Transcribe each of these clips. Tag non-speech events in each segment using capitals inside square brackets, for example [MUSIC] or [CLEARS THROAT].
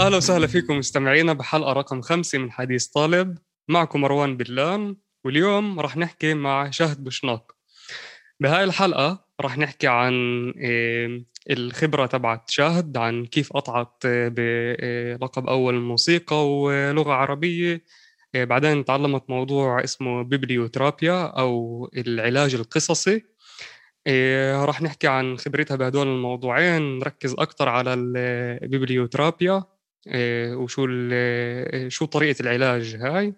أهلا وسهلا فيكم مستمعينا بحلقة رقم خمسة من حديث طالب معكم مروان بلان واليوم رح نحكي مع شهد بشناق. بهاي الحلقة رح نحكي عن الخبرة تبعت شهد عن كيف قطعت بلقب أول موسيقى ولغة عربية. بعدين تعلمت موضوع اسمه بيبليوترابيا أو العلاج القصصي. راح نحكي عن خبرتها بهدول الموضوعين. نركز أكثر على البيبليوترابيا وشو شو طريقة العلاج هاي.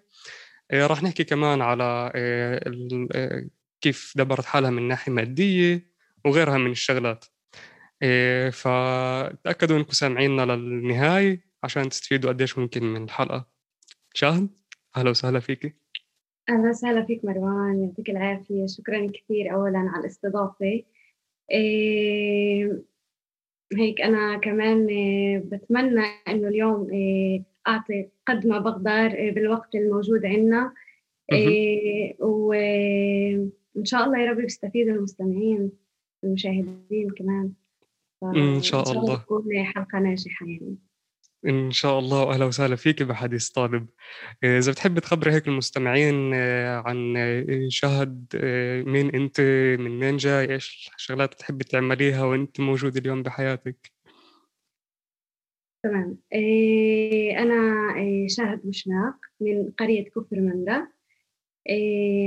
راح نحكي كمان على كيف دبرت حالها من ناحية مادية وغيرها من الشغلات. فتأكدوا إنكم سامعيننا للنهاية عشان تستفيدوا قديش ممكن من الحلقة. شاهد أهلا وسهلا فيكي. أهلا وسهلا فيك مروان يعطيك العافية. شكرا كثير أولا على الاستضافة. إيه هيك أنا كمان إيه بتمنى إنه اليوم إيه أعطي قد ما بقدر إيه بالوقت الموجود عندنا وإن شاء الله يا رب بيستفيدوا المستمعين المشاهدين كمان. إن شاء الله. تكون حلقة ناجحة يعني. إن شاء الله وأهلا وسهلا فيك بحديث طالب. إذا بتحب تخبري هيك المستمعين عن شهد مين أنت من وين جاي إيش الشغلات اللي تحبي تعمليها وأنت موجودة اليوم بحياتك؟ تمام. أنا شهد مشناق من قرية كفر مندا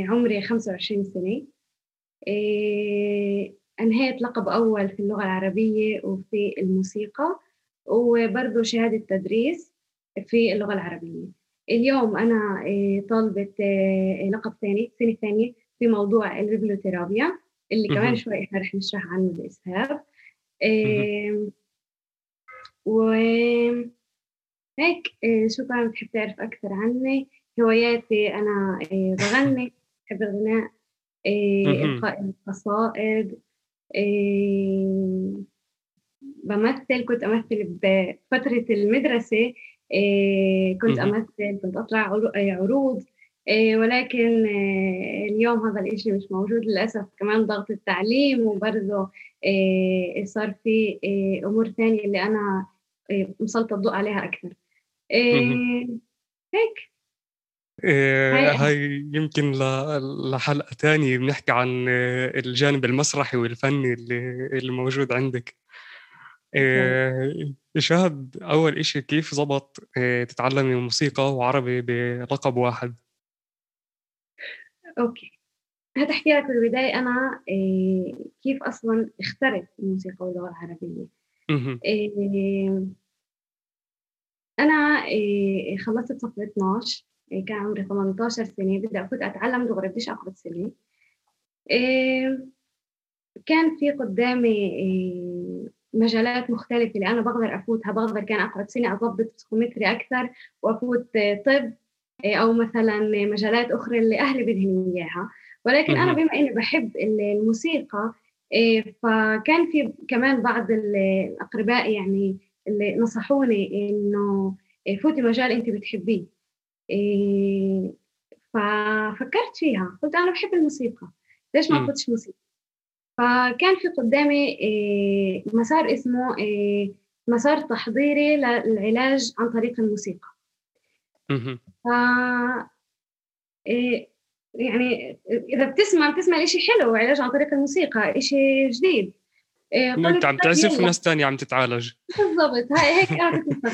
عمري 25 سنة. أنهيت لقب أول في اللغة العربية وفي الموسيقى. وبرضه شهادة تدريس في اللغة العربية. اليوم أنا طالبة لقب ثاني سنة ثانية في موضوع البيبلوثيرابيا اللي كمان شوي إحنا رح نشرح عنه بإسهاب. وهيك شكرا بتحب تعرف أكثر عني؟ هواياتي أنا بغني بحب الغناء إلقاء القصائد بمثل كنت أمثل بفترة المدرسة كنت أمثل كنت أطلع عروض ولكن اليوم هذا الإشي مش موجود للأسف. كمان ضغط التعليم وبرضه صار في أمور ثانية اللي أنا مسلطة الضوء عليها أكثر. هيك. هاي يمكن لحلقة تانية بنحكي عن الجانب المسرحي والفني اللي, اللي موجود عندك. شهد أول إشي كيف زبط تتعلمي موسيقى وعربي بلقب واحد؟ أوكي. هتحكي لك بالبداية أنا كيف أصلا اخترت الموسيقى واللغة العربية. أنا خلصت صف 12 كان عمري 18 سنة بدي كنت أتعلم دغري بديش أقعد سنة. كان في قدامي مجالات مختلفة. اللي أنا بقدر أفوتها بقدر كان أقعد سنة أضبط بسكومتري أكثر وأفوت طب أو مثلا مجالات أخرى اللي أهلي بدهم إياها. ولكن أنا بما إني بحب الموسيقى فكان في كمان بعض الأقرباء يعني اللي نصحوني إنه فوتي مجال أنت بتحبيه. ففكرت فيها. قلت أنا بحب الموسيقى. ليش ما أخذش موسيقى؟ فكان في قدامي مسار اسمه مسار تحضيري للعلاج عن طريق الموسيقى. ف يعني إذا بتسمع بتسمع إشي حلو علاج عن طريق الموسيقى إشي جديد. أنت عم تعزف وناس ثانية عم تتعالج. بالضبط هاي هيك كنت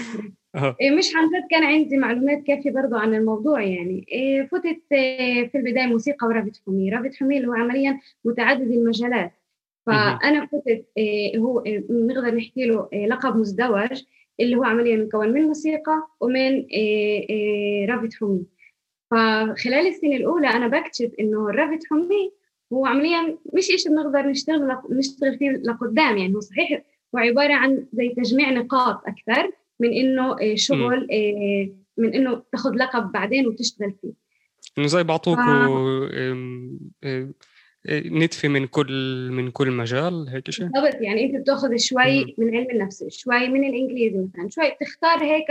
مش عن جد كان عندي معلومات كافية برضو عن الموضوع يعني. فتت في البداية موسيقى ورابط حمي رابط حمي اللي هو عمليا متعدد المجالات. فأنا فتت هو نقدر نحكي له لقب مزدوج اللي هو عمليا مكون من موسيقى ومن رابط حمي فخلال السنة الأولى أنا بكتشف إنه الرابط حمي هو عمليا مش إيش بنقدر نشتغل نشتغل فيه لقدام يعني. هو صحيح هو عبارة عن زي تجميع نقاط أكثر من إنه شغل م. من إنه تاخذ لقب بعدين وتشتغل فيه إنه زي بعطوكوا ف... نتفة من كل من كل مجال هيك شيء بالضبط يعني أنت بتأخذ شوي م. من علم النفس شوي من الإنجليزي مثلا شوي بتختار هيك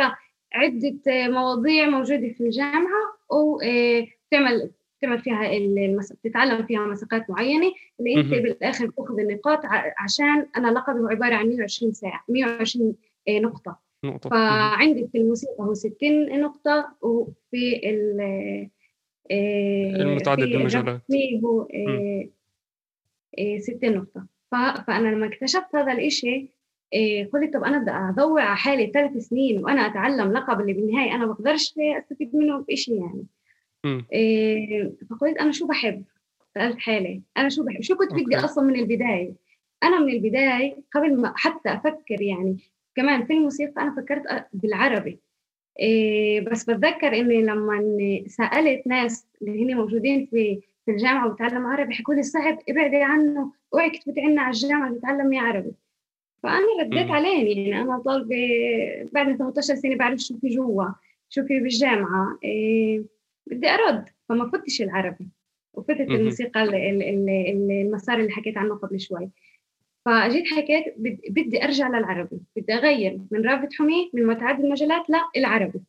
عدة مواضيع موجودة في الجامعة وبتعمل تعمل فيها المس... تتعلم فيها مساقات معينة اللي أنت بالآخر بتأخذ النقاط عشان أنا لقبي هو عبارة عن 120 ساعة 120 نقطة نقطة. فعندي في الموسيقى هو 60 نقطة وفي ال المتعدد المجالات هو 60 نقطة. فأنا لما اكتشفت هذا الإشي قلت طب أنا بدي أضوع على حالي ثلاث سنين وأنا أتعلم لقب اللي بالنهاية أنا بقدرش أستفيد منه بشيء يعني. فقلت أنا شو بحب سألت حالي أنا شو بحب؟ شو كنت بدي أصلا من البداية؟ أنا من البداية قبل ما حتى أفكر يعني كمان في الموسيقى أنا فكرت بالعربي. إيه بس بتذكر إني لما سألت ناس اللي هن موجودين في في الجامعة وبتعلم عربي حكوا لي صعب ابعدي عنه اوعي تفوتي عنا على الجامعة تتعلمي عربي. فأنا رديت عليه يعني أنا طالبة بعد 18 سنة بعرف شو في جوا شو في بالجامعة إيه بدي أرد فما فتش العربي. وفتت الموسيقى المسار اللي حكيت عنه قبل شوي. فجيت حكيت بدي أرجع للعربي بدي أغير من رافد حمي من متعدد المجالات لا العربي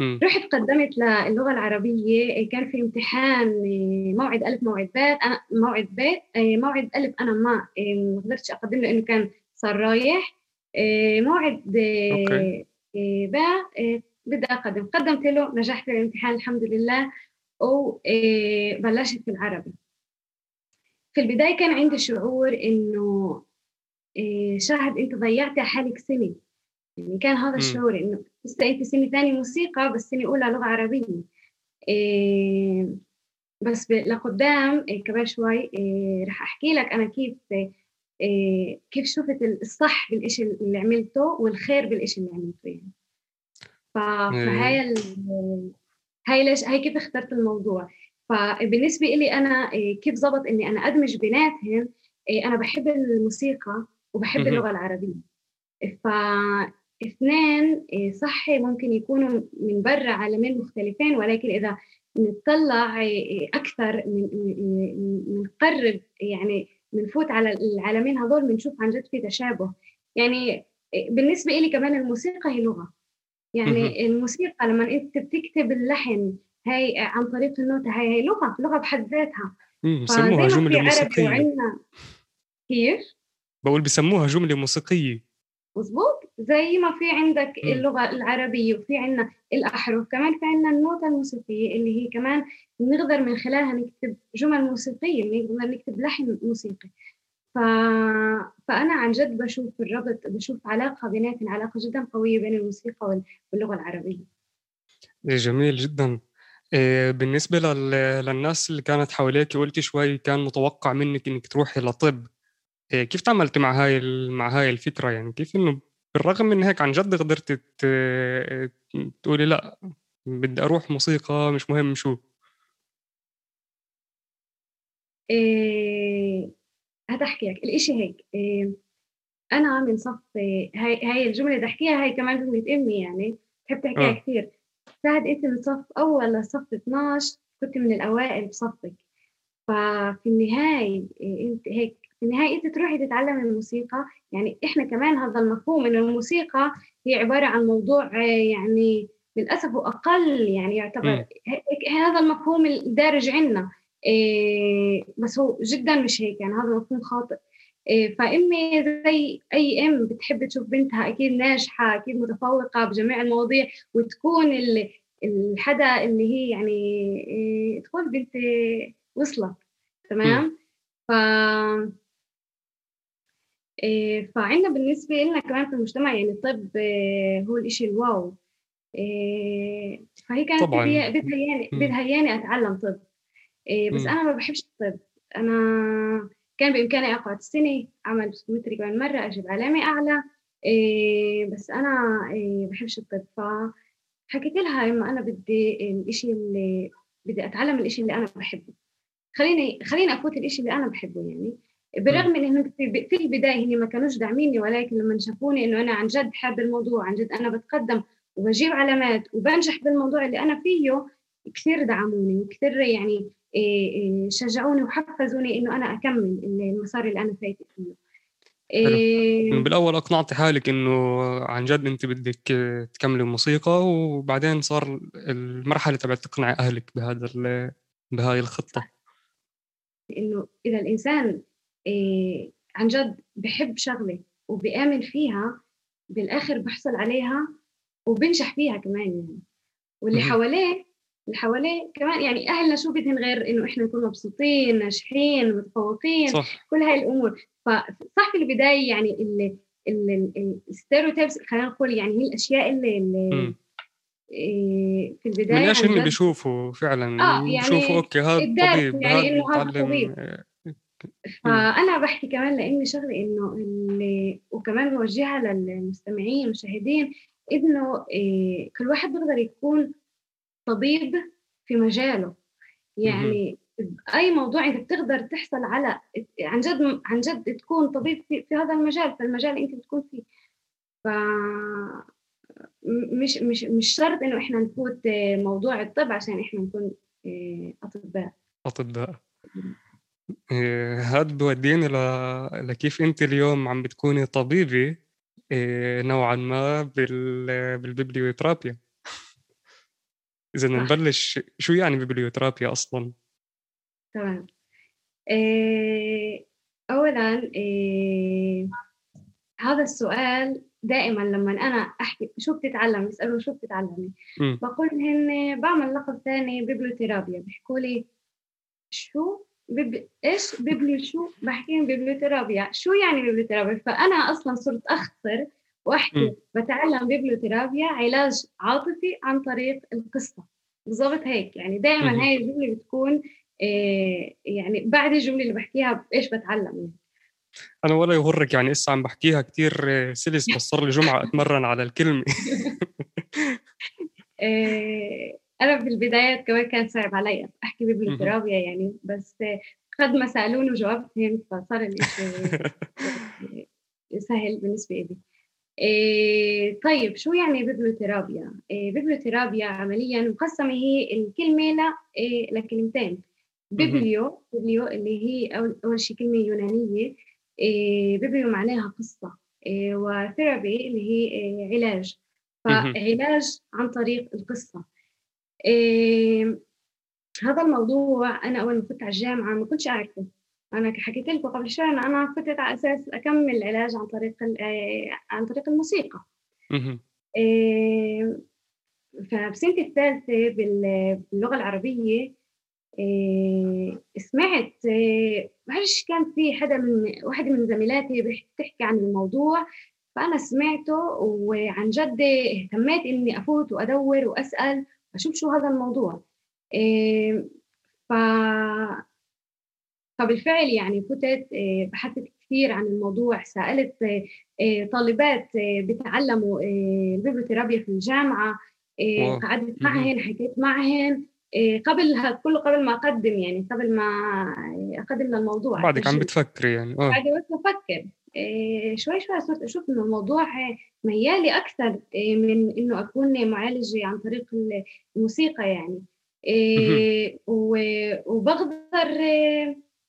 م. رحت قدمت للغة العربية كان في امتحان موعد ألف موعد باء أنا موعد باء موعد ألف أنا ما ما قدرتش أقدم له لأنه كان صار رايح موعد باء بدي أقدم. قدمت له نجحت في الامتحان الحمد لله وبلشت في العربي في البداية كان عندي شعور إنه إيه شاهد أنت ضيعتي حالك سنة. يعني كان هذا الشعور إنه لسه أنت سنة ثانية موسيقى بس سنة أولى لغة عربية. إيه بس لقدام إيه كمان شوي رح أحكي لك أنا كيف كيف شفت الصح بالإشي اللي عملته والخير بالإشي اللي عملته يعني. فهاي هاي ليش هاي كيف اخترت الموضوع. فبالنسبة لي أنا إيه، كيف زبط إني أنا أدمج بيناتهم؟ إيه، أنا بحب الموسيقى وبحب اللغة العربية. فاثنين إيه، صحي ممكن يكونوا من برا عالمين مختلفين ولكن إذا نطلع أكثر من نقرب يعني بنفوت على العالمين هذول بنشوف عن جد في تشابه. يعني بالنسبة لي كمان الموسيقى هي لغة. يعني الموسيقى لما أنت بتكتب اللحن هاي عن طريق النوتة هاي هي لغة لغة بحد ذاتها. بسموها جملة موسيقية كيف؟ بقول بسموها جملة موسيقية مزبوط زي ما في عندك م. اللغة العربية وفي عنا الأحرف كمان في عنا النوتة الموسيقية اللي هي كمان نقدر من خلالها نكتب جمل موسيقية نقدر نكتب لحن موسيقي. ف... فأنا عن جد بشوف الربط بشوف علاقة بيناتهم علاقة جدا قوية بين الموسيقى واللغة العربية. جميل جدا. آه، بالنسبة للناس اللي كانت حواليك قلتي شوي كان متوقع منك إنك تروحي لطب. آه، كيف تعاملتي مع هاي مع هاي الفكرة يعني؟ كيف إنه بالرغم من هيك عن جد قدرت تقولي لأ بدي أروح موسيقى مش مهم شو. إيه هتحكي لك. الإشي هيك إيه أنا من صف هاي هاي الجملة اللي أحكيها هاي كمان جملة أمي يعني. بحب تحكيها آه. كثير. شاهد انت من صف؟ أول لصف 12 كنت من الأوائل بصفك. ففي النهاية أنت هيك في النهاية أنت تروحي تتعلمي الموسيقى. يعني إحنا كمان هذا المفهوم إنه الموسيقى هي عبارة عن موضوع يعني للأسف هو أقل يعني يعتبر هذا المفهوم الدارج عندنا إيه بس هو جدا مش هيك. يعني هذا مفهوم خاطئ. إيه فإمي زي أي أم بتحب تشوف بنتها أكيد ناجحة أكيد متفوقة بجميع المواضيع وتكون الحدا اللي هي يعني إيه تكون بنت وصلت تمام؟ ف إيه فعندنا بالنسبة لنا كمان في المجتمع يعني الطب إيه هو الإشي الواو إيه فهي كانت طبعا. بدها بدها أتعلم طب إيه بس. أنا ما بحبش الطب أنا كان بإمكاني أقعد سنة أعمل بسكومتري كمان مرة أجيب علامة أعلى إيه بس أنا إيه بحبش الطب فحكيت لها إما أنا بدي الإشي اللي بدي أتعلم الإشي اللي أنا بحبه. خليني خليني أفوت الإشي اللي أنا بحبه يعني. بالرغم من إنه في البداية هني ما كانوش داعميني ولكن لما شافوني إنه أنا عن جد حابة الموضوع عن جد أنا بتقدم وبجيب علامات وبنجح بالموضوع اللي أنا فيه كثير دعموني وكثير يعني شجعوني وحفزوني إنه أنا أكمل المسار اللي أنا فايتة فيه. إيه بالأول أقنعت حالك إنه عن جد أنت بدك تكملي الموسيقى وبعدين صار المرحلة تبعت تقنعي أهلك بهذا بهاي الخطة. إنه إذا الإنسان إيه عن جد بحب شغلة وبآمن فيها بالآخر بحصل عليها وبنجح فيها كمان يعني. واللي حواليه اللي حواليه. كمان يعني أهلنا شو بدهم غير إنه إحنا نكون مبسوطين ناجحين متفوقين صح. كل هاي الأمور. فصح في البداية يعني الستيreotypes خلينا نقول يعني هي الأشياء اللي, اللي إيه، في البداية من إيش اللي بيشوفوا فعلا. آه يعني بيشوفوا أوكي هذا طبيب يعني إنه هذا طبيب فأنا بحكي كمان لإني شغله إنه اللي وكمان بوجهها للمستمعين والمشاهدين إنه إيه كل واحد بيقدر يكون طبيب في مجاله. يعني أي موضوع انت بتقدر تحصل على عن جد عن جد تكون طبيب في, في هذا المجال في المجال اللي أنت بتكون فيه. ف مش مش مش شرط إنه إحنا نفوت موضوع الطب عشان إحنا نكون آه، أطباء. أطباء. إيه، هاد بوديني ل... لكيف أنت اليوم عم بتكوني طبيبة إيه، نوعا ما بال... بالبيبليوثرابيا إذا نبلش شو يعني بيبليوثرابيا أصلا؟ تمام. إيه اولا إيه هذا السؤال دائما لما أنا أحكي شو بتتعلم؟ يسالوا شو بتتعلمي؟ بقول هن بعمل لقب ثاني بيبليوثيرابيا بيحكوا لي شو بيب... إيش بيبليو شو؟ بحكي بيبليوثيرابيا شو يعني بيبليوثيرابيا فأنا أصلا صرت اختصر وأحكي. بتعلم بيبليوثيرابيا علاج عاطفي عن طريق القصة. بالضبط هيك. يعني دائما هاي الجملة بتكون إيه يعني بعد الجملة اللي بحكيها إيش بتعلم يعني. أنا ولا يغرك يعني لسه عم بحكيها كثير سلس بس صار لي جمعة أتمرن على الكلمة. [LAUGHS] إيه أنا في البدايات كمان كان صعب علي أحكي ببلوترابيا يعني بس قد ما سألوني وجاوبت فهمت فصار الشيء [LAUGHS] سهل بالنسبة لي إيه طيب شو يعني بيبلوثيرابيا؟ إيه بيبلوثيرابيا عمليا مقسمة هي الكلمة ل إيه لكلمتين. بيبليو بيبليو اللي هي أول, أول شيء كلمة يونانية إيه بيبليو معناها قصة إيه وثيرابي اللي هي إيه علاج. فعلاج عن طريق القصة. إيه هذا الموضوع أنا أول ما كنت على الجامعة ما كنتش أعرفه. أنا حكيت لكم قبل شوي أن أنا فتت على أساس أكمل العلاج عن طريق عن طريق الموسيقى. إيه فبسنتي الثالثة باللغة العربية إيه سمعت إيه بعرفش كان في حدا من واحدة من زميلاتي بتحكي عن الموضوع فأنا سمعته وعن جد اهتميت إني أفوت وأدور وأسأل أشوف شو هذا الموضوع. ف فبالفعل يعني فتت آه، بحثت كثير عن الموضوع سألت آه، آه، طالبات بتعلموا البيبلوثيرابيا في الجامعة قعدت معهن حكيت معهن قبل كله قبل ما أقدم يعني قبل ما أقدم للموضوع. بعدك عم بتفكري يعني آه. بعد بس بفكر شوي شوي صرت أشوف إنه الموضوع ميالي أكثر من إنه أكون معالجة عن طريق الموسيقى يعني وبقدر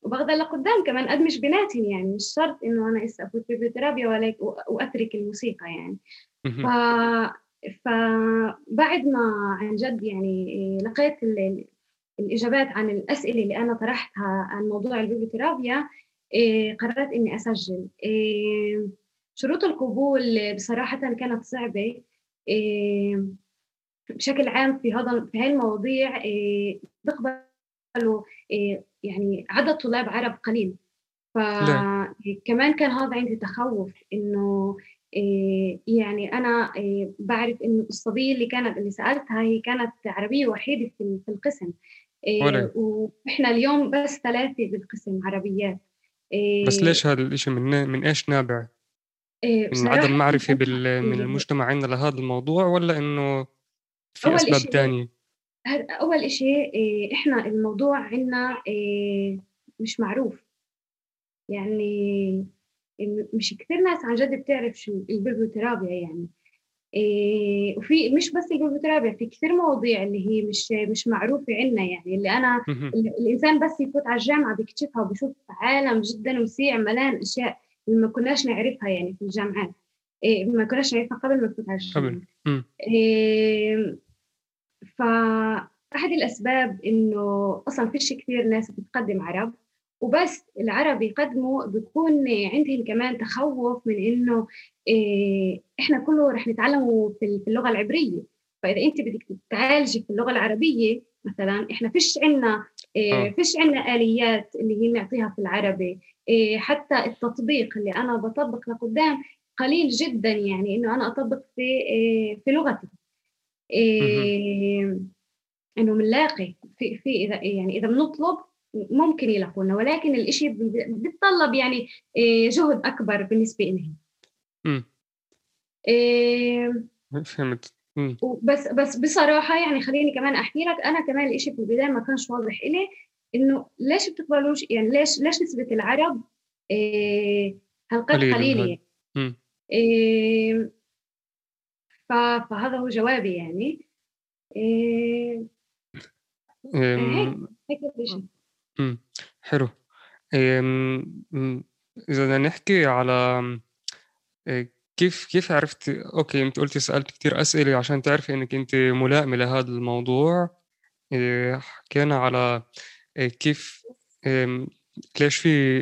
وباخذها لقدام كمان أدمج بيناتهم يعني مش شرط إنه أنا هسه افوت ببيبليوثيرابيا ولا وأترك الموسيقى يعني. ف فبعد ما عن جد يعني لقيت الإجابات عن الأسئلة اللي أنا طرحتها عن موضوع البيبليوثيرابيا إيه، قررت إني أسجل. إيه، شروط القبول بصراحة كانت صعبة. إيه، بشكل عام في هذا في هاي المواضيع بيقبلوا يعني عدد طلاب عرب قليل. فكمان كان هذا عندي تخوف إنه إيه، يعني أنا إيه، بعرف إنه الصبيه اللي كانت اللي سألتها هي كانت عربية وحيدة في القسم. إيه، وإحنا اليوم بس ثلاثة بالقسم عربيات. بس ليش هذا الشيء من من إيش نابع؟ من عدم معرفة بال... من المجتمع عندنا لهذا الموضوع ولا إنه في أسباب ثانية؟ أول إشي إيه، إحنا الموضوع عنا إيه، مش معروف. يعني مش كثير ناس عن جد بتعرف شو البيبلوثيرابيا يعني. إيه وفي مش بس البيبلوثيرابيا في كثير مواضيع اللي هي مش مش معروفة عنا يعني. اللي أنا الإنسان بس يفوت على الجامعة بيكتشفها وبشوف عالم جدا وسيع ملان أشياء اللي ما كناش نعرفها يعني في الجامعات. إيه ما كناش نعرفها قبل ما نفوت على الجامعة. إيه فأحد الأسباب إنه أصلا فيش كثير ناس بتقدم عرب وبس العرب يقدموا بيكون عندهم كمان تخوف من إنه إيه إحنا كله رح نتعلمه في اللغة العبرية. فإذا أنت بدك تعالجي في اللغة العربية مثلا إحنا فيش عندنا إيه آه. فيش عندنا آليات اللي هي نعطيها في العربي. إيه حتى التطبيق اللي أنا بطبق لقدام قليل جدا يعني إنه أنا أطبق في في لغتي. إيه إنه بنلاقي في في إذا يعني إذا بنطلب ممكن يلاقونا ولكن الإشي بيتطلب يعني إيه، جهد أكبر بالنسبة لهم إيه فهمت. بس بس بصراحة يعني خليني كمان أحكي لك أنا كمان الإشي في البداية ما كانش واضح إلي إنه ليش بتقبلوش يعني ليش ليش نسبة العرب إيه هالقد قليلة إيه فهذا هو جوابي يعني. إيه هيك هيك حلو. إذا بدنا نحكي على كيف كيف عرفت أوكي أنت قلتي سألت كثير أسئلة عشان تعرفي إنك أنت ملائمة لهذا الموضوع. حكينا على كيف ليش في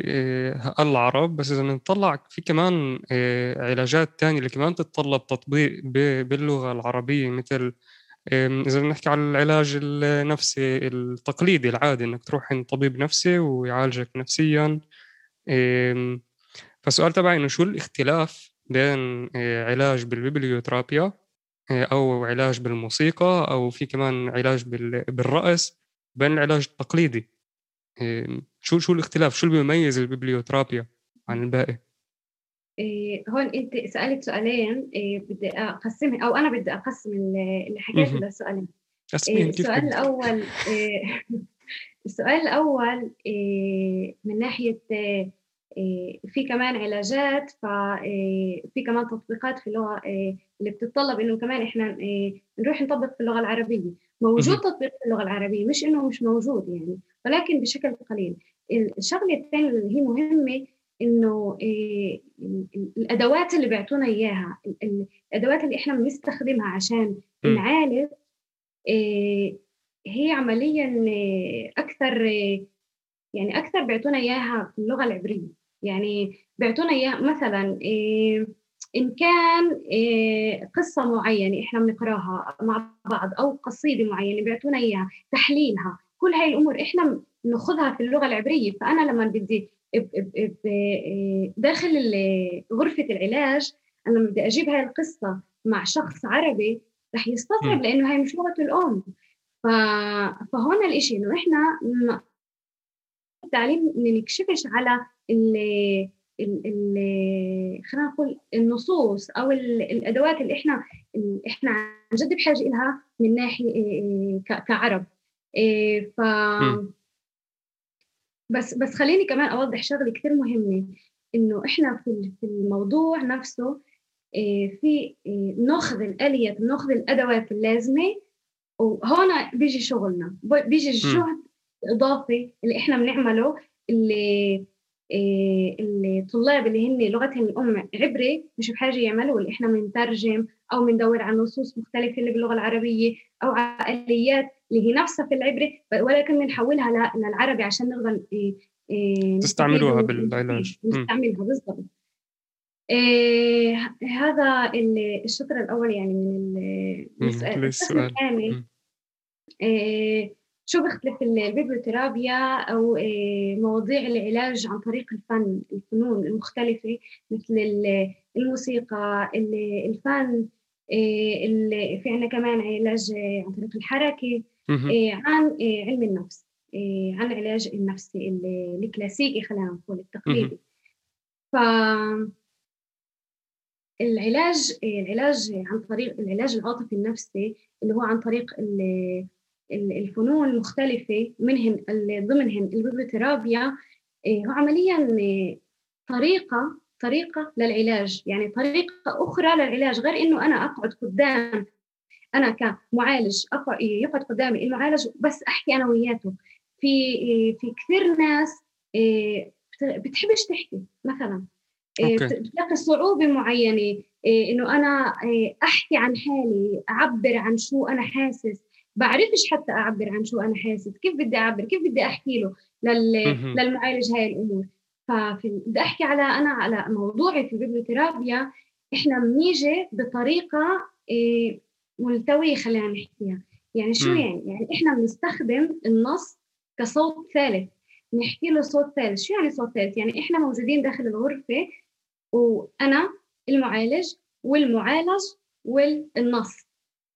العرب بس إذا نطلع في كمان علاجات تانية اللي كمان تتطلب تطبيق باللغة العربية مثل إذا نحكي عن العلاج النفسي التقليدي العادي إنك تروح عند طبيب نفسي ويعالجك نفسيا فالسؤال تبعي إنه شو الاختلاف بين آه، علاج بالبيبليوثرابيا آه، أو علاج بالموسيقى أو في كمان علاج بالرأس بين العلاج التقليدي؟ شو شو الاختلاف؟ شو اللي بيميز البيبليوثرابيا عن الباقي؟ إيه هون أنت سألت سؤالين إيه بدي اقسمهم أو أنا بدي أقسم اللي حكيته لسؤالين إيه السؤال الأول إيه [LAUGHS] السؤال الأول إيه من ناحية إيه في كمان علاجات ففي إيه، كمان تطبيقات في اللغة إيه، اللي بتتطلب إنه كمان إحنا إيه، نروح نطبق في اللغة العربية. موجود تطبيق اللغة العربية مش إنه مش موجود يعني ولكن بشكل قليل. الشغلة الثانية اللي هي مهمة إنه إيه الأدوات اللي بيعطونا إياها الأدوات اللي إحنا بنستخدمها عشان نعالج إيه هي عمليا إيه، أكثر يعني أكثر بيعطونا إياها اللغة العبرية. يعني بيعطونا إياها مثلا إيه إن كان إيه قصة معينة إحنا بنقراها مع بعض أو قصيدة معينة بيعطونا إياها تحليلها كل هاي الأمور إحنا بناخذها في اللغة العبرية. فأنا لما بدي داخل غرفة العلاج أنا بدي أجيب هاي القصة مع شخص عربي رح يستصعب لأنه هاي مش لغته الأم. ف... فهون الإشي إنه إحنا التعليم ما نكشفش على ال ال ال خلينا نقول النصوص أو الأدوات اللي إحنا اللي إحنا عن جد بحاجة لها من ناحية كعرب. ف بس بس خليني كمان أوضح شغلة كثير مهمة إنه إحنا في في الموضوع نفسه في ناخذ الأليات ناخذ الأدوات اللازمة وهون بيجي شغلنا. بيجي الجهد الإضافي اللي إحنا بنعمله اللي الطلاب اللي هن لغتهم الأم عبري مش بحاجة يعملوا اللي إحنا بنترجم أو بندور على نصوص مختلفة اللي باللغة العربية أو على اليات اللي هي نفسها في العبري ولكن بنحولها للعربي عشان نقدر إيه، إيه، تستعملوها بالعلاج نستعملها بالضبط. إيه هذا الشطر الأول يعني من السؤال. الثاني إيه شو بيختلف البيبلوثيرابيا أو إيه مواضيع العلاج عن طريق الفن الفنون المختلفة مثل الموسيقى الفن إيه في عندنا كمان علاج عن طريق الحركة عن علم النفس عن العلاج النفسي الكلاسيكي خلينا نقول التقليدي. ف العلاج العلاج عن طريق العلاج العاطفي النفسي اللي هو عن طريق الفنون المختلفة منهن ضمنهن البيبلوثيرابيا إيه، هو عمليا طريقة طريقة للعلاج. يعني طريقة أخرى للعلاج غير إنه أنا أقعد قدام أنا كمعالج يقعد قدامي المعالج بس أحكي أنا وياته. في في كثير ناس إيه، بتحبش تحكي مثلا. إيه، بتلاقي صعوبة معينة إيه، إنه أنا أحكي عن حالي أعبر عن شو أنا حاسس. بعرفش حتى أعبر عن شو أنا حاسس كيف بدي أعبر كيف بدي أحكي له لل... للمعالج هاي الأمور. ففي بدي أحكي على أنا على موضوعي في البيبلوثيرابيا إحنا بنيجي بطريقة إيه ملتوية خلينا نحكيها. يعني شو يعني؟ يعني إحنا بنستخدم النص كصوت ثالث. نحكي له صوت ثالث. شو يعني صوت ثالث؟ يعني إحنا موجودين داخل الغرفة وأنا المعالج والمعالج والنص.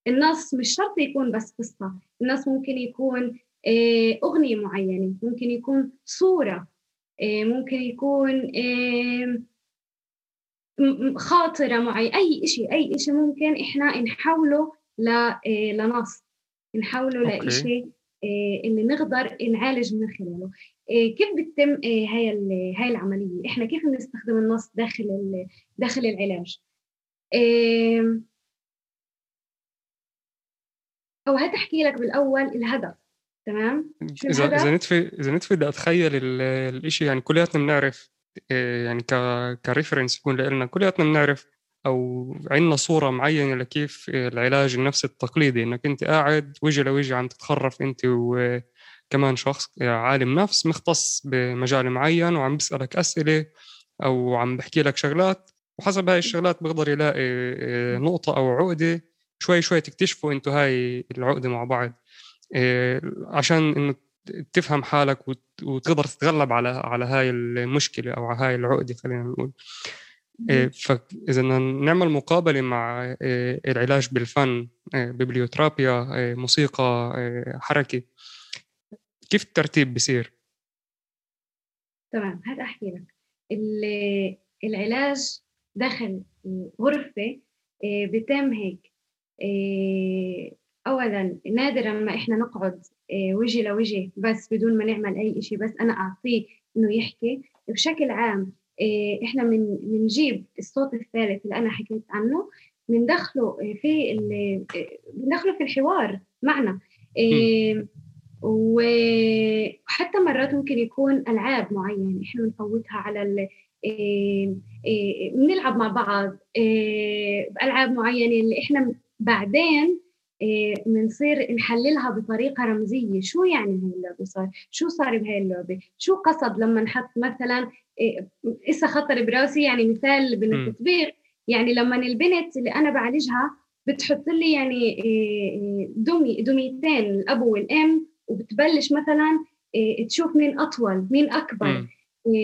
النص مش شرط يكون بس قصة النص ممكن يكون آه، أغنية معينة ممكن يكون صورة آه، ممكن يكون خاطرة معينة أي شيء أي شيء ممكن إحنا نحوله آه، لنص نحوله لإشي اللي نقدر نعالج من خلاله. كيف بتتم هاي هاي العملية؟ إحنا كيف بنستخدم النص داخل داخل العلاج؟ أو هتحكي لك بالأول الهدف تمام؟ اذا إذا نتفي إذا نتفي بدي أتخيل الشيء يعني كلياتنا بنعرف آه، يعني ك كريفرنس يكون لنا كلياتنا بنعرف أو عندنا صورة معينة لكيف العلاج النفسي التقليدي إنك أنت قاعد وجه لوجه عم تتخرف أنت وكمان شخص عالم نفس مختص بمجال معين وعم بيسألك أسئلة أو عم بحكي لك شغلات وحسب هاي الشغلات بيقدر يلاقي آه، نقطة أو عقدة شوي شوي تكتشفوا أنتوا هاي العقدة مع بعض. إيه عشان إنه تفهم حالك وتقدر تتغلب على على هاي المشكلة أو على هاي العقدة خلينا نقول. إيه فاذا نعمل مقابلة مع إيه العلاج بالفن ببليوترابيا موسيقى حركة كيف الترتيب بصير تمام هذا أحكي لك. العلاج داخل غرفه بتم هيك. اولا نادرا ما إحنا نقعد إيه، وجه لوجه بس بدون ما نعمل أي شيء بس أنا أعطيه إنه يحكي. بشكل عام إيه، إحنا من بنجيب الصوت الثالث اللي أنا حكيت عنه بندخله في بندخله في الحوار معنا. وحتى مرات ممكن يكون ألعاب معينة إحنا بنفوتها على بنلعب مع بعض بألعاب معينة اللي إحنا بعدين بنصير إيه نحللها بطريقة رمزية. شو يعني هاي اللعبة صار؟ شو صار بهاي اللعبة؟ شو قصد لما نحط مثلا إيه إسا خطر براسي؟ يعني مثال من التطبيق يعني لما البنت اللي أنا بعالجها بتحط لي يعني إيه دمي دميتين الأب والأم وبتبلش مثلا تشوف مين أطول مين أكبر.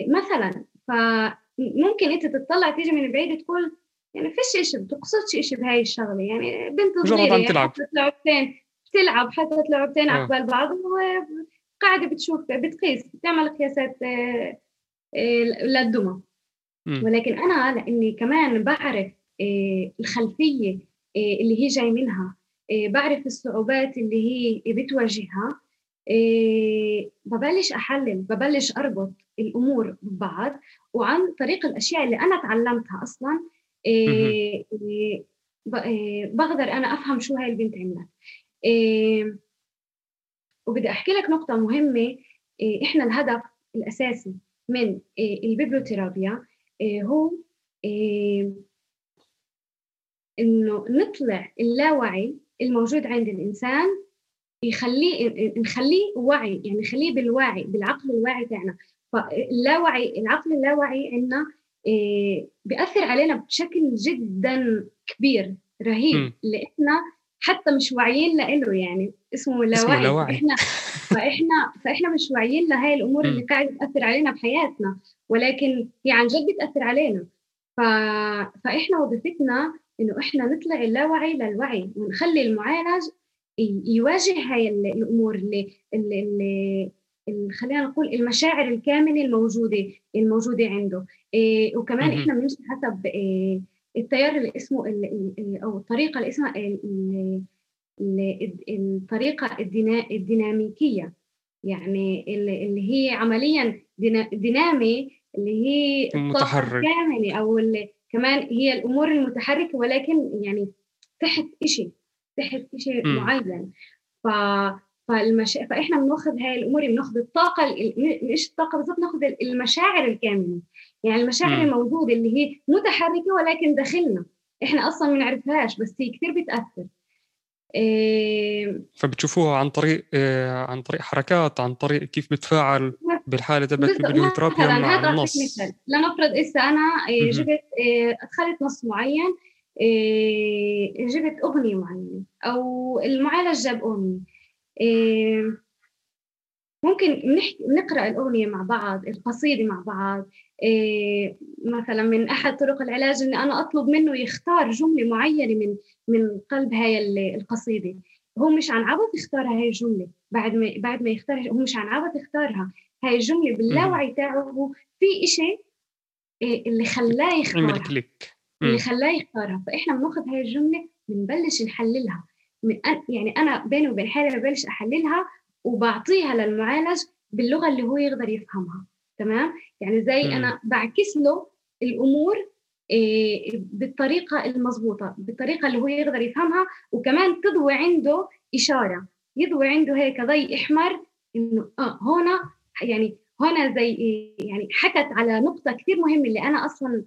مثلا. فممكن أنت تطلع تيجي من بعيد تقول يعني فيش شيء بتقصدش شيء بهاي الشغلة. يعني بنت صغيرة يعني تلعب. لعبتين بتلعب حتى لعبتين عقبال آه. بعض وقاعدة بتشوف بتقيس بتعمل قياسات آه، آه، للدمى ولكن أنا لأني كمان بعرف الخلفية اللي هي جاي منها بعرف الصعوبات اللي هي بتواجهها ببلش أحلل ببلش أربط الأمور ببعض وعن طريق الأشياء اللي أنا تعلمتها أصلا إيه إيه بقدر أنا أفهم شو هاي البنت عملت. إيه وبدي أحكي لك نقطة مهمة. إيه إحنا الهدف الأساسي من إيه البيبلوثيرابيا إيه هو إيه إنه نطلع اللاوعي الموجود عند الإنسان يخليه نخليه وعي يعني نخليه بالوعي بالعقل الواعي تاعنا. فاللاوعي العقل اللاوعي عندنا إيه بيأثر علينا بشكل جدا كبير رهيب م. اللي إحنا حتى مش واعيين له يعني اسمه لاوعي اسمه لاوعي إحنا [LAUGHS] فاحنا فاحنا مش واعيين لهي الأمور اللي قاعدة تاثر علينا بحياتنا ولكن هي عن جد بتأثر علينا. ف... فإحنا وظيفتنا إنه إحنا نطلع اللاوعي للوعي ونخلي المعالج يواجه هاي الأمور اللي, اللي, اللي خلينا نقول المشاعر الكامنة الموجودة الموجودة عنده. إيه وكمان إحنا بنمشي حسب إيه التيار اللي اسمه أو الطريقة اللي اسمها الطريقة الديناميكية. يعني اللي هي عمليا دينامي اللي هي متحرك كامله أو كمان هي الأمور المتحركة ولكن يعني تحت شيء تحت شيء معين. ف فالمش... فإحنا بناخذ هاي الأمور بناخذ الطاقة مش الطاقة بالضبط بناخذ المشاعر الكاملة. يعني المشاعر. الموجودة اللي هي متحركة ولكن داخلنا. إحنا أصلا ما بنعرفهاش بس هي كثير بتأثر. إيه فبتشوفوها عن طريق إيه عن طريق حركات عن طريق كيف بتفاعل بالحالة تبعت الفيديو ثيرابي مع النص. مثال. لنفرض هسه أنا إيه جبت إيه ادخلت نص معين إيه جبت أغنية معينة أو المعالج جاب اغنيه ممكن نقرأ الأغنية مع بعض القصيدة مع بعض. إيه مثلا من أحد طرق العلاج إني أنا أطلب منه يختار جملة معينة من من قلب هاي القصيدة. هو مش عن عبط يختار هاي الجملة. بعد ما بعد ما يختارها هو مش عن عبط يختارها. هاي الجملة باللاوعي تاعه في إشي إيه اللي خلاه يختارها. اللي خلاه يختارها. فإحنا بناخذ هاي الجملة بنبلش نحللها. من يعني أنا بيني وبين حالي ببلش أحللها وبعطيها للمعالج باللغة اللي هو يقدر يفهمها تمام يعني زي م. أنا بعكس له الأمور إيه بالطريقة المضبوطة بالطريقة اللي هو يقدر يفهمها وكمان تضوي عنده إشارة يضوي عنده هيك ضي إحمر إنه آه هنا يعني هنا زي يعني حكت على نقطة كثير مهمة اللي أنا أصلا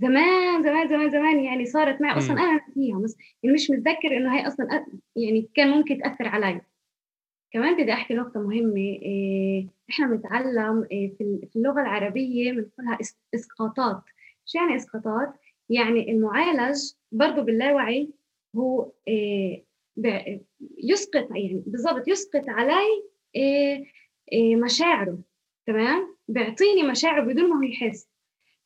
زمان زمان زمان زمان يعني صارت معي أصلا أنا فيها بس يعني مش متذكر إنه هي أصلا يعني كان ممكن تأثر علي كمان بدي أحكي نقطة مهمة إيه إحنا بنتعلم إيه في اللغة العربية بنقولها إسقاطات شو يعني إسقاطات؟ يعني المعالج برضه باللاوعي هو إيه يسقط يعني بالضبط يسقط علي مشاعره تمام؟ بيعطيني مشاعره بدون ما هو يحس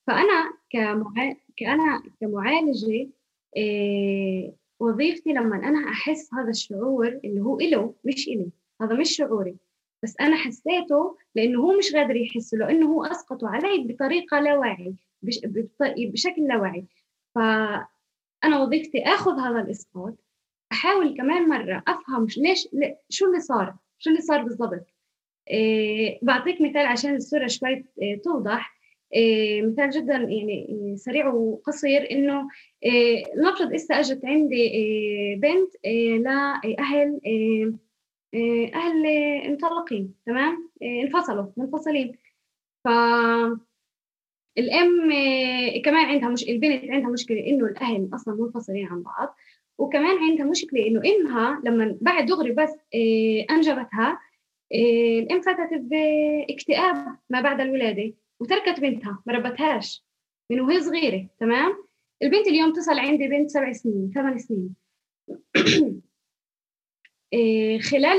فأنا كمع... كأنا كمعالجة إيه وظيفتي لما أنا أحس هذا الشعور اللي هو إله مش إلي. هذا مش شعوري. بس أنا حسيته لأنه هو مش قادر يحس لأنه هو أسقطه علي بطريقة لا واعي بشكل لا واعي فأنا وظيفتي آخذ هذا الإسقاط أحاول كمان مرة أفهم ليش شو اللي صار؟ شو اللي صار بالضبط؟ إيه بعطيك مثال عشان الصورة شوي إيه توضح. مثال جدا يعني سريع وقصير إنه إيه نفرض اسا أجت عندي إيه بنت إيه لاهل إيه إيه، أهل مطلقين تمام؟ إيه، انفصلوا منفصلين. ف إيه، كمان عندها مش البنت عندها مشكلة إنه الأهل أصلا منفصلين عن بعض وكمان عندها مشكلة إنه إمها لما بعد دغري بس أنجبتها الأم فاتت باكتئاب ما بعد الولادة. وتركت بنتها ما ربتهاش. من وهي صغيرة تمام؟ البنت اليوم تصل عندي بنت سبع سنين ثمان سنين. [CLEARS THROAT] إيه، خلال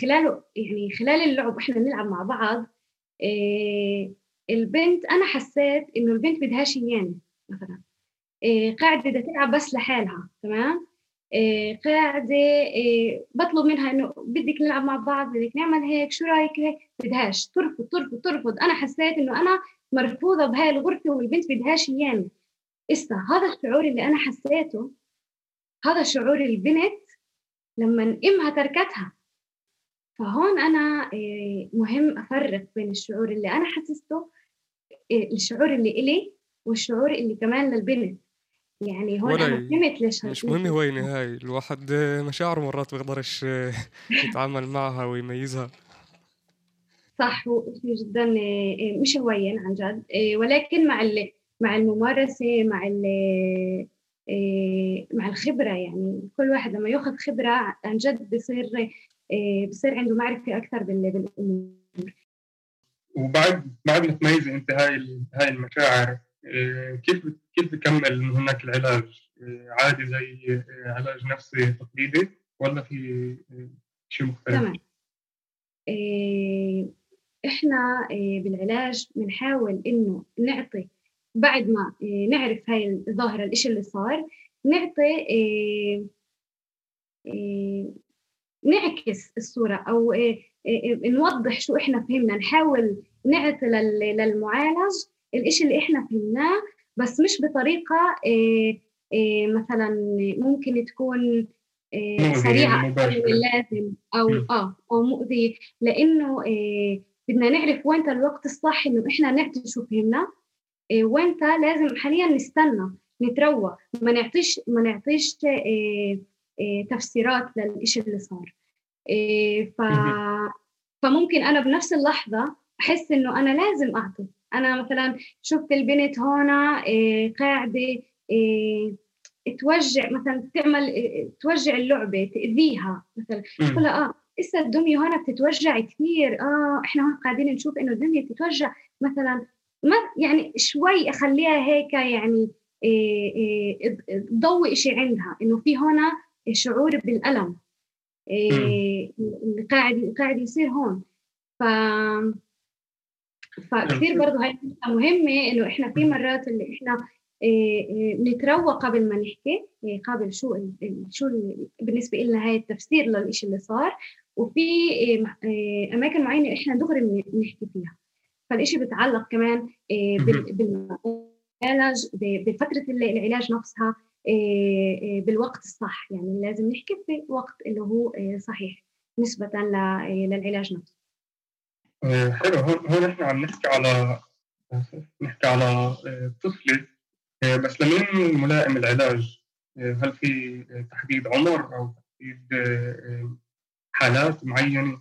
خلال يعني خلال اللعب وإحنا بنلعب مع بعض إيه، البنت أنا حسيت إنه البنت بدهاش اياني مثلا. إيه، قاعدة بدها تلعب بس لحالها تمام؟ قاعدة بطلب منها إنه بدك نلعب مع بعض بدك نعمل هيك شو رأيك؟ هيك بدهاش ترفض ترفض ترفض. أنا حسيت إنه أنا مرفوضة بهاي الغرفة والبنت بدهاش اياني اسا هذا الشعور اللي أنا حسيته هذا شعور البنت لما إمها تركتها. فهون أنا آه، مهم أفرق بين الشعور اللي أنا حسسته الشعور اللي إلي والشعور اللي كمان للبنت. يعني هون أنا فهمت ليش مش مهم وين هاي الواحد مشاعره مرات بيقدرش آه، [LAUGHS] يتعامل معها ويميزها. صح هو جدا مش هوين عن جد ولكن مع مع الممارسة مع مع الخبرة يعني. كل واحد لما يأخذ خبرة عن جد بصير بصير عنده معرفة أكثر بالأمور. وبعد بعد ما تميزي أنت هاي هاي المشاعر كيف كيف بكمل هناك العلاج؟ عادي زي علاج نفسي تقليدي ولا في شيء مختلف؟ تمام إحنا بالعلاج بنحاول إنه نعطي بعد ما آه، نعرف هاي الظاهرة الإشي اللي صار نعطي آه، آه، نعكس الصورة أو نوضح شو إحنا فهمنا نحاول نعطي للمعالج الإشي اللي إحنا فهمناه بس مش بطريقة مثلا ممكن تكون سريعة أكثر من اللازم أو آه أو مؤذية. لأنه بدنا نعرف وين الوقت الصح إنه إحنا نعطي شو فهمنا. وانت لازم حاليا نستنى نتروى. ما نعطيش ما نعطيش تفسيرات للإشي اللي صار. ف فممكن أنا بنفس اللحظة أحس إنه أنا لازم أعطي. أنا مثلا شفت البنت هنا قاعدة توجع مثلا تعمل توجع اللعبة تأذيها مثلا. تقول آه إسا الدمية هون بتتوجع كثير آه إحنا هون قاعدين نشوف إنه الدمية بتتوجع. مثلا ما يعني شوي أخليها هيك يعني إيه إيه ضوي شيء عندها إنه في هنا شعور بالألم. إيه اللي قاعد قاعد يصير هون. ف فكثير برضه هاي مهمة إنه إحنا في مرات اللي إحنا نتروى قبل ما نحكي قبل شو شو بالنسبة لنا هاي التفسير للشيء اللي صار وفي أماكن معينة إحنا دغري بنحكي فيها. فالشيء بتعلق كمان بالعلاج بفترة العلاج نفسها بالوقت الصح. يعني لازم نحكي في وقت اللي هو صحيح نسبة للعلاج نفسه. حلو هون هون إحنا عم نحكي على نحكي على طفلة بس لمين ملائم العلاج؟ هل في تحديد عمر أو تحديد حالات معينة؟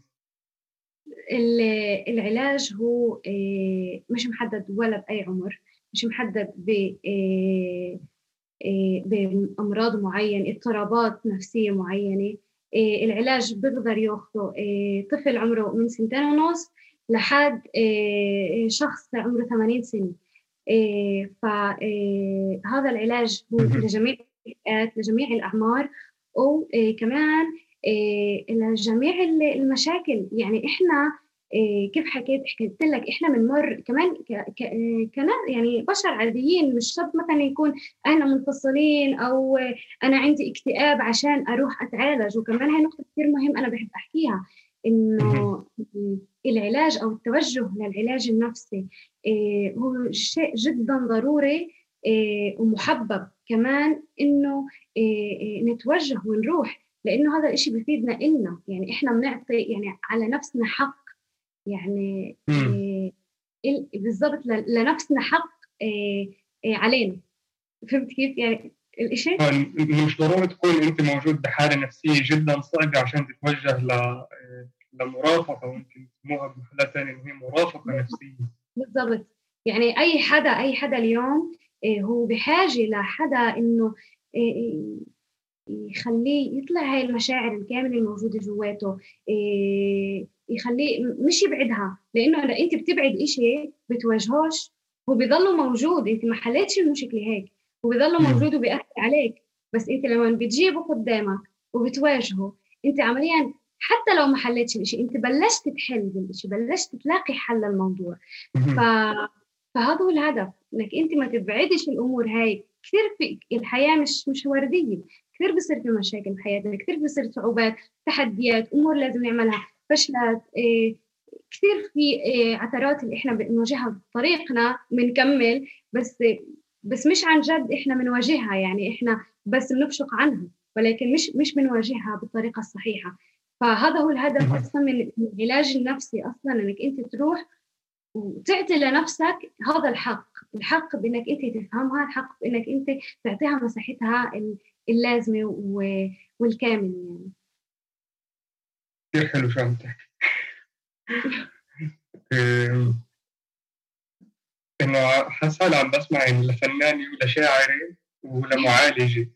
العلاج هو مش محدد ولا بأي عمر مش محدد ب بأمراض معينة اضطرابات نفسية معينة العلاج بيقدر ياخذه طفل عمره من سنتين ونص لحد شخص عمره 80 سنة. فهذا العلاج هو لجميع الفئات لجميع الأعمار وكمان لجميع المشاكل. يعني إحنا كيف حكيت حكيت لك إحنا بنمر كمان كنا يعني بشر عاديين. مش شرط مثلا يكون اهلنا منفصلين أو أنا عندي اكتئاب عشان أروح أتعالج. وكمان هاي نقطة كثير مهم أنا بحب أحكيها. إنه العلاج أو التوجه للعلاج النفسي هو شيء جدا ضروري ومحبب كمان إنه نتوجه ونروح لأنه هذا الشيء بيفيدنا إلنا. يعني إحنا بنعطي يعني على نفسنا حق. يعني إيه بالضبط لنفسنا حق إيه إيه علينا. فهمت كيف؟ يعني الشيء مش ضروري تكون أنت موجود بحالة نفسية جدا صعبة عشان تتوجه ل لمرافقة ويمكن يسموها بمحلات ثانية انه هي مرافقة نفسية. بالضبط. يعني أي حدا أي حدا اليوم هو بحاجة لحدا إنه يخليه يطلع هاي المشاعر الكاملة الموجودة جواته يخليه مش يبعدها. لأنه اذا أنت بتبعد إشي بتواجهوش هو بيضله موجود. أنت ما حليتش المشكلة هيك. هو بيضله موجود وبيأثر عليك. بس انت لما بتجيبه قدامك وبتواجهه انت عمليا حتى لو ما حليتش الإشي انت بلشت تحل بالإشي بلشت تلاقي حل للموضوع. ف... فهذا هو الهدف إنك انت ما تبعدش الأمور هاي. كثير في الحياة مش مش وردية. كثير بصير في مشاكل بحياتنا كثير بصير صعوبات تحديات أمور لازم نعملها فشلت إيه كثير في إيه عثرات اللي إحنا بنواجهها بطريقنا بنكمل. بس بس مش عن جد إحنا بنواجهها يعني إحنا بس بنفشق عنها ولكن مش مش بنواجهها بالطريقة الصحيحة. فهذا هو الهدف أصلا من العلاج النفسي أصلا إنك أنت تروح وتعطي لنفسك هذا الحق الحق بإنك أنت تفهمها الحق بإنك أنت تعطيها مساحتها اللازمة والكامل يعني. كثير حلو شو عم تحكي. [LAUGHS] انه حاسة عم بسمع لفنانة ولشاعرة ولمعالجة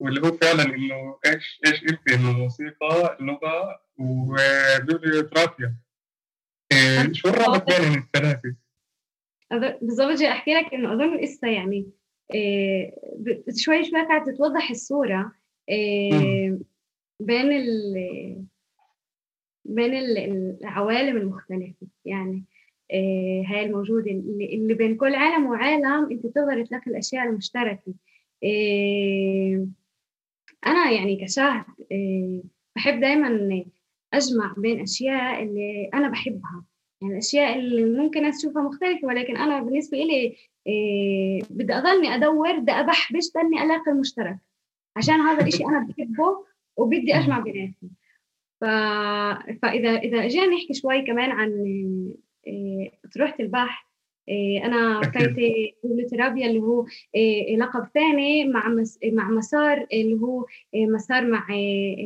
واللي هو فعلا إنه إيش إيش قلتي إنه الموسيقى لغة وبيبليوترافيا إيه شو الرابط بين الثلاثة؟ بالضبط جاي أحكي لك إنه أظن لسه يعني إيه شوي شوي قاعدة تتوضح الصورة إيه بين ال بين العوالم المختلفة يعني. إيه هاي الموجودة اللي, بين كل عالم وعالم أنت بتقدر تلاقي الأشياء المشتركة. إيه أنا يعني كشاهد إيه بحب دائما أجمع بين أشياء اللي أنا بحبها. يعني الأشياء اللي ممكن الناس تشوفها مختلفة ولكن أنا بالنسبة لي إيه بدي اضلني أدور بدي أبحبش ضلني ألاقي المشترك. عشان هذا الإشي أنا بحبه وبدي أجمع بيناتهم. ف... فاذا إذا جينا نحكي شوي كمان عن اطروحه البحث أنا كايتي [LAUGHS] بيبليوثيرابيا اللي هو لقب ثاني مع. مع مسار اللي هو مسار مع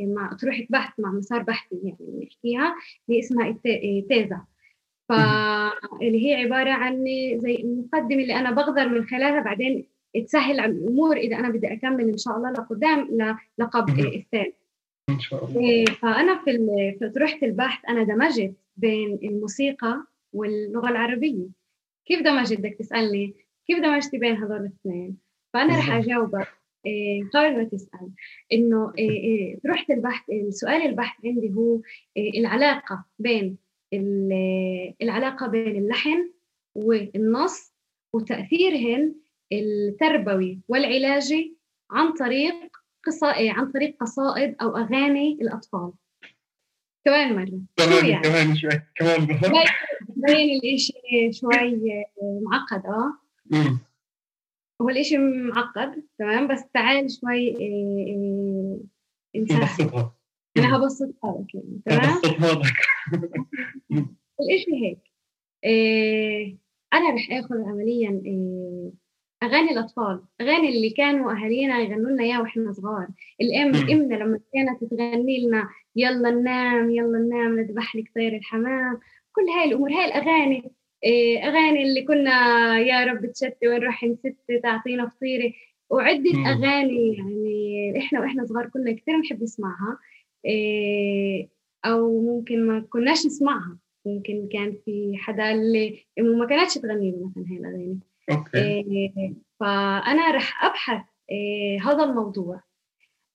مع اطروحه بحث مع مسار بحثي يعني نحكيها اللي اسمها تيزا. فاللي هي عبارة عن زي المقدمه اللي أنا بقدر من خلالها بعدين تسهل الأمور إذا أنا بدي أكمل إن شاء الله لقدام للقب الثاني. إن شاء الله. إيه، فأنا في في اطروحه البحث أنا دمجت بين الموسيقى واللغة العربية. كيف دمجت بدك تسألني؟ كيف دمجتي بين هذول الاثنين؟ فأنا رح أجاوبك. إيه قبل ما تسأل. إنه إيه إيه رحت البحث السؤال البحث عندي هو إيه العلاقة بين العلاقة بين اللحن والنص وتأثيرهن التربوي والعلاجي عن طريق قصائد إيه، عن طريق قصائد أو أغاني الأطفال. كمان مرة. كمان يعني؟ كمان شوي. كمان [LAUGHS] بين الإشي شوي معقد آه. هو الإشي معقد تمام؟ بس تعال شوي إيه إيه نبسطها أنا هبسطها لك يعني تمام؟ الإشي هيك إيه أنا رح آخذ عمليا إيه أغاني الأطفال أغاني اللي كانوا أهالينا يغنوا لنا إياها وإحنا صغار. الأم أمنا لما كانت تغني لنا يلا ننام يلا ننام نذبح لك طير الحمام كل هاي الأمور هاي الأغاني إيه، أغاني اللي كنا يا رب تشتي وين راح نست تعطينا فطيرة وعدة مم. أغاني يعني إحنا وإحنا صغار كنا كثير نحب نسمعها إيه، أو ممكن ما كناش نسمعها ممكن كان في حدا اللي ما كانتش تغني لنا مثلا هاي الأغاني okay. إيه فأنا رح إيه هذا الموضوع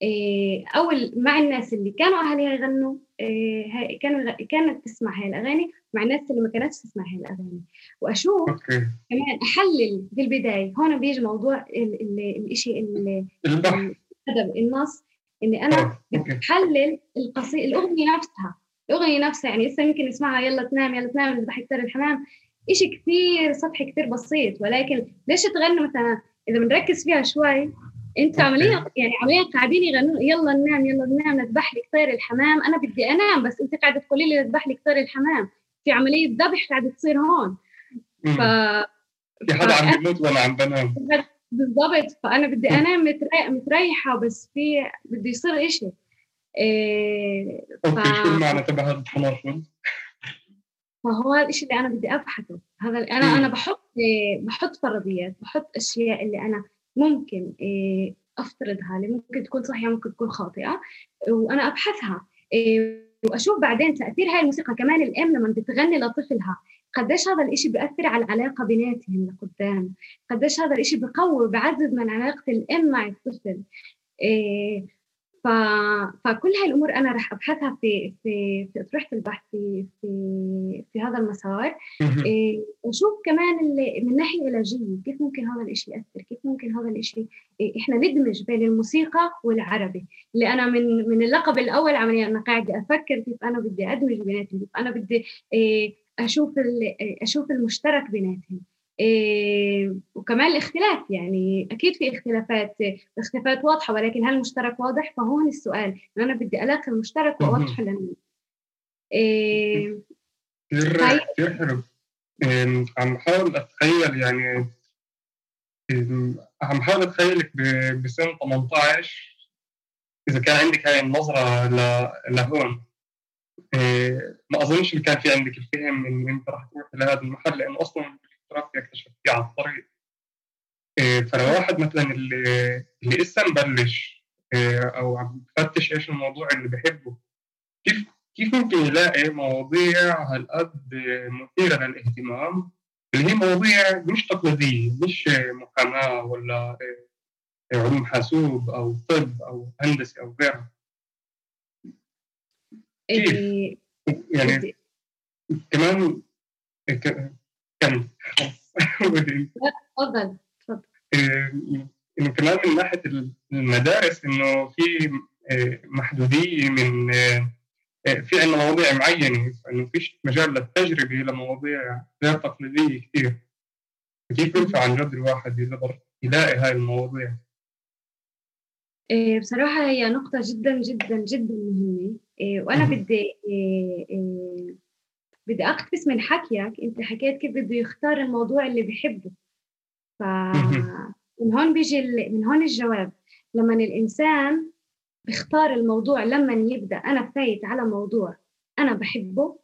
إيه أول مع الناس اللي كانوا أهلي يغنوا إيه كانوا كانت تسمع هاي الأغاني مع الناس اللي ما كانتش تسمع هاي الأغاني. وأشوف okay. كمان أحلل في البداية هون بيجي موضوع الشيء الأدب النص إني أنا بحلل القصيدة الأغنية نفسها. الأغنية نفسها يعني لسه يمكن نسمعها يلا تنام يلا تنام ذبح كتر الحمام. إشي كثير سطحي كثير بسيط ولكن ليش تغنوا مثلا؟ إذا بنركز فيها شوي أنتوا عمليا يعني عمليا قاعدين يغنوا يلا ننام يلا ننام نذبح لك طير الحمام. أنا بدي أنام بس أنت قاعدة تقولي لي نذبح لك طير الحمام. في عملية ذبح قاعدة تصير هون. ف في حدا عم بيموت وأنا عم بنام. بالضبط. فأنا بدي أنام متريحة بس في بده يصير إشي. إيه okay ف... شو المعنى تبع هذا التناقض؟ فهو الشيء اللي أنا بدي ابحثه هذا أنا أنا بحط بحط فرضيات بحط أشياء اللي أنا ممكن إيه، أفترضها اللي ممكن تكون صحيحة ممكن تكون خاطئة وأنا أبحثها إيه، وأشوف بعدين تأثير هاي الموسيقى كمان الام لما بتغني لطفلها قديش هذا الإشي بيأثر على العلاقة بيناتهم لقدام؟ قديش هذا الإشي بقوي بعزز من علاقة الأم مع الطفل؟ إيه ف... فكل هاي الأمور أنا رح أبحثها في في في اطروحه البحث في في في هذا المسار. إيه وشوف كمان اللي من ناحية علاجيه كيف ممكن هذا الشيء يأثر؟ كيف ممكن هذا الشيء إيه إحنا ندمج بين الموسيقى والعربي. اللي أنا من من اللقب الأول عمليا أنا قاعدة أفكر كيف أنا بدي أدمج بيناتهم كيف أنا بدي إيه أشوف أشوف المشترك بيناتهم. إيه وكمان الاختلاف يعني أكيد في اختلافات اختلافات واضحة ولكن هل المشترك واضح؟ فهون السؤال. أنا بدي ألاقي المشترك واوضحه للناس كثير كثير حلو. عم بحاول أتخيل يعني عم بحاول اتخيلك بسن 18 إذا كان عندك هاي النظرة لهون. إيه ما أظنش اللي كان في عندك الفهم إن أنت راح تروح لهذا المحل لأنه أصلا الفوتوغرافيا اكتشفت فيه على الطريق إيه، فلو واحد مثلا اللي اللي لسه مبلش إيه، أو عم بفتش إيش الموضوع اللي بحبه. كيف كيف ممكن يلاقي مواضيع هالقد مثيرة للاهتمام؟ اللي هي مواضيع مش تقليدية مش محاماه ولا إيه، علوم حاسوب أو طب أو هندسة أو غيرها. كيف؟ يعني كمان كم تفضل تفضل انه كمان من ناحية المدارس إنه في إيه، محدوديه من إيه، في عندنا مواضيع معينة إنه فيش مجال للتجربة لمواضيع غير تقليدية كثير كيف ينفع عن جد الواحد يقدر يلاقي هاي المواضيع؟ بصراحة هي نقطة جدا جدا جدا مهمة. وأنا بدي بدي أقتبس من حكيك أنت حكيت كيف بده يختار الموضوع اللي بحبه. ف من هون بيجي من هون الجواب. لما الإنسان بيختار الموضوع لما يبدأ أنا فايت على موضوع أنا بحبه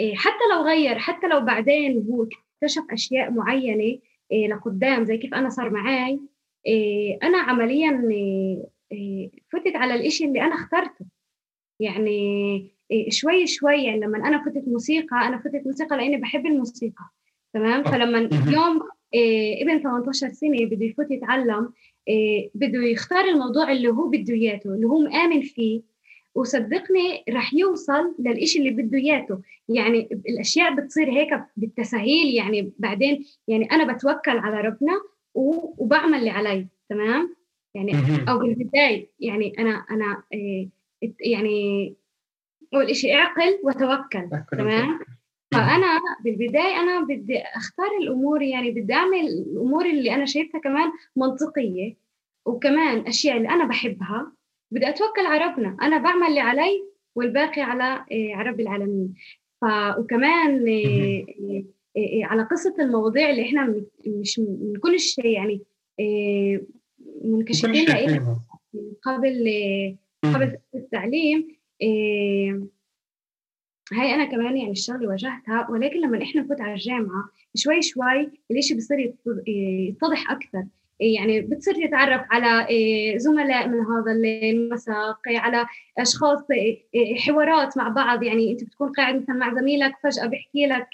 إيه، حتى لو غير حتى لو بعدين هو اكتشف أشياء معينة إيه لقدام زي كيف أنا صار معي إيه أنا عمليا فتت على الإشي اللي أنا اخترته. يعني شوي شوي يعني لما أنا فتت موسيقى أنا فتت موسيقى لأني بحب الموسيقى تمام؟ فلما اليوم إيه ابن 18 سنة بده يفوت يتعلم إيه بده يختار الموضوع اللي هو بده إياته اللي هو مآمن فيه وصدقني رح يوصل للإشي اللي بده إياته. يعني الأشياء بتصير هيك بالتسهيل يعني بعدين يعني أنا بتوكل على ربنا وبعمل اللي علي تمام؟ يعني أو بالبداية يعني أنا أنا إيه يعني اول شيء اعقل وتوكل تمام؟ فأنا بالبداية أنا بدي أختار الأمور يعني بدي أعمل الأمور اللي أنا شايفها كمان منطقية وكمان أشياء اللي أنا بحبها. بدي أتوكل على ربنا. أنا بعمل اللي علي والباقي على إيه، رب العالمين. ف وكمان إيه، إيه، على قصة المواضيع اللي إحنا مش من كل شيء يعني منكشفين لها قبل قبل التعليم. هاي أنا كمان يعني الشغله واجهتها ولكن لما إحنا نفوت على الجامعة شوي شوي الإشي بصير يتضح أكثر. يعني بتصير تتعرف على إيه، زملاء من هذا المساق على أشخاص إيه، حوارات مع بعض. يعني أنت بتكون قاعد مثلا مع زميلك فجأة بيحكي لك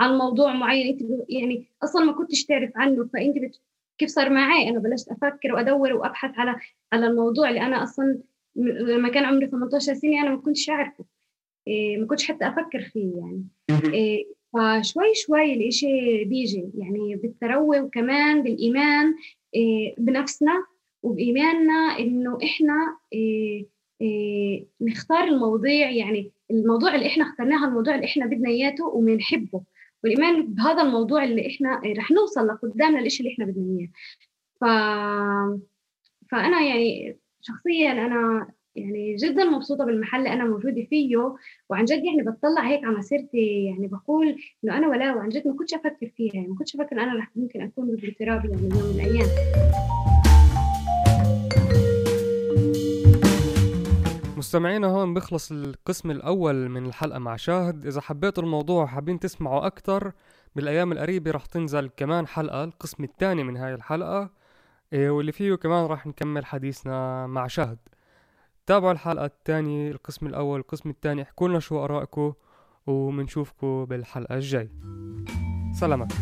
عن موضوع معين أنت يعني أصلا ما كنتش تعرف عنه. فأنت. كيف صار معي؟ أنا بلشت أفكر وأدور وأبحث على على الموضوع اللي أنا أصلا لما كان عمري 18 سنة أنا ما كنتش أعرفه. إيه، ما كنتش حتى أفكر فيه يعني. فشوي شوي الإشي بيجي. يعني بالتروي وكمان بالإيمان إيه، بنفسنا وبإيماننا إنه إحنا إيه، إيه، نختار المواضيع. يعني الموضوع اللي إحنا اخترناه الموضوع اللي إحنا بدنا إياته وبنحبه. والإيمان بهذا الموضوع اللي إحنا رح نوصل لقدامنا الإشي اللي إحنا بدنا إياه. ف... فأنا يعني شخصيا أنا يعني جدا مبسوطة بالمحل اللي أنا موجودة فيه وعن جد يعني بطلع هيك على مسيرتي. يعني بقول إنه أنا ولا وعن جد ما كنتش أفكر فيها. يعني ما كنتش أفكر أنا رح ممكن أكون بالاغتراب يعني يوم من الأيام. مستمعينا هون بيخلص القسم الأول من الحلقة مع شاهد. إذا حبيتوا الموضوع وحابين تسمعوا أكتر بالأيام القريبة رح تنزل كمان حلقة القسم الثاني من هاي الحلقة. واللي فيه كمان رح نكمل حديثنا مع شاهد تابعوا الحلقة الثانية القسم الأول القسم الثاني احكوا لنا شو آرائكم وبنشوفكم بالحلقة الجاي. سلامات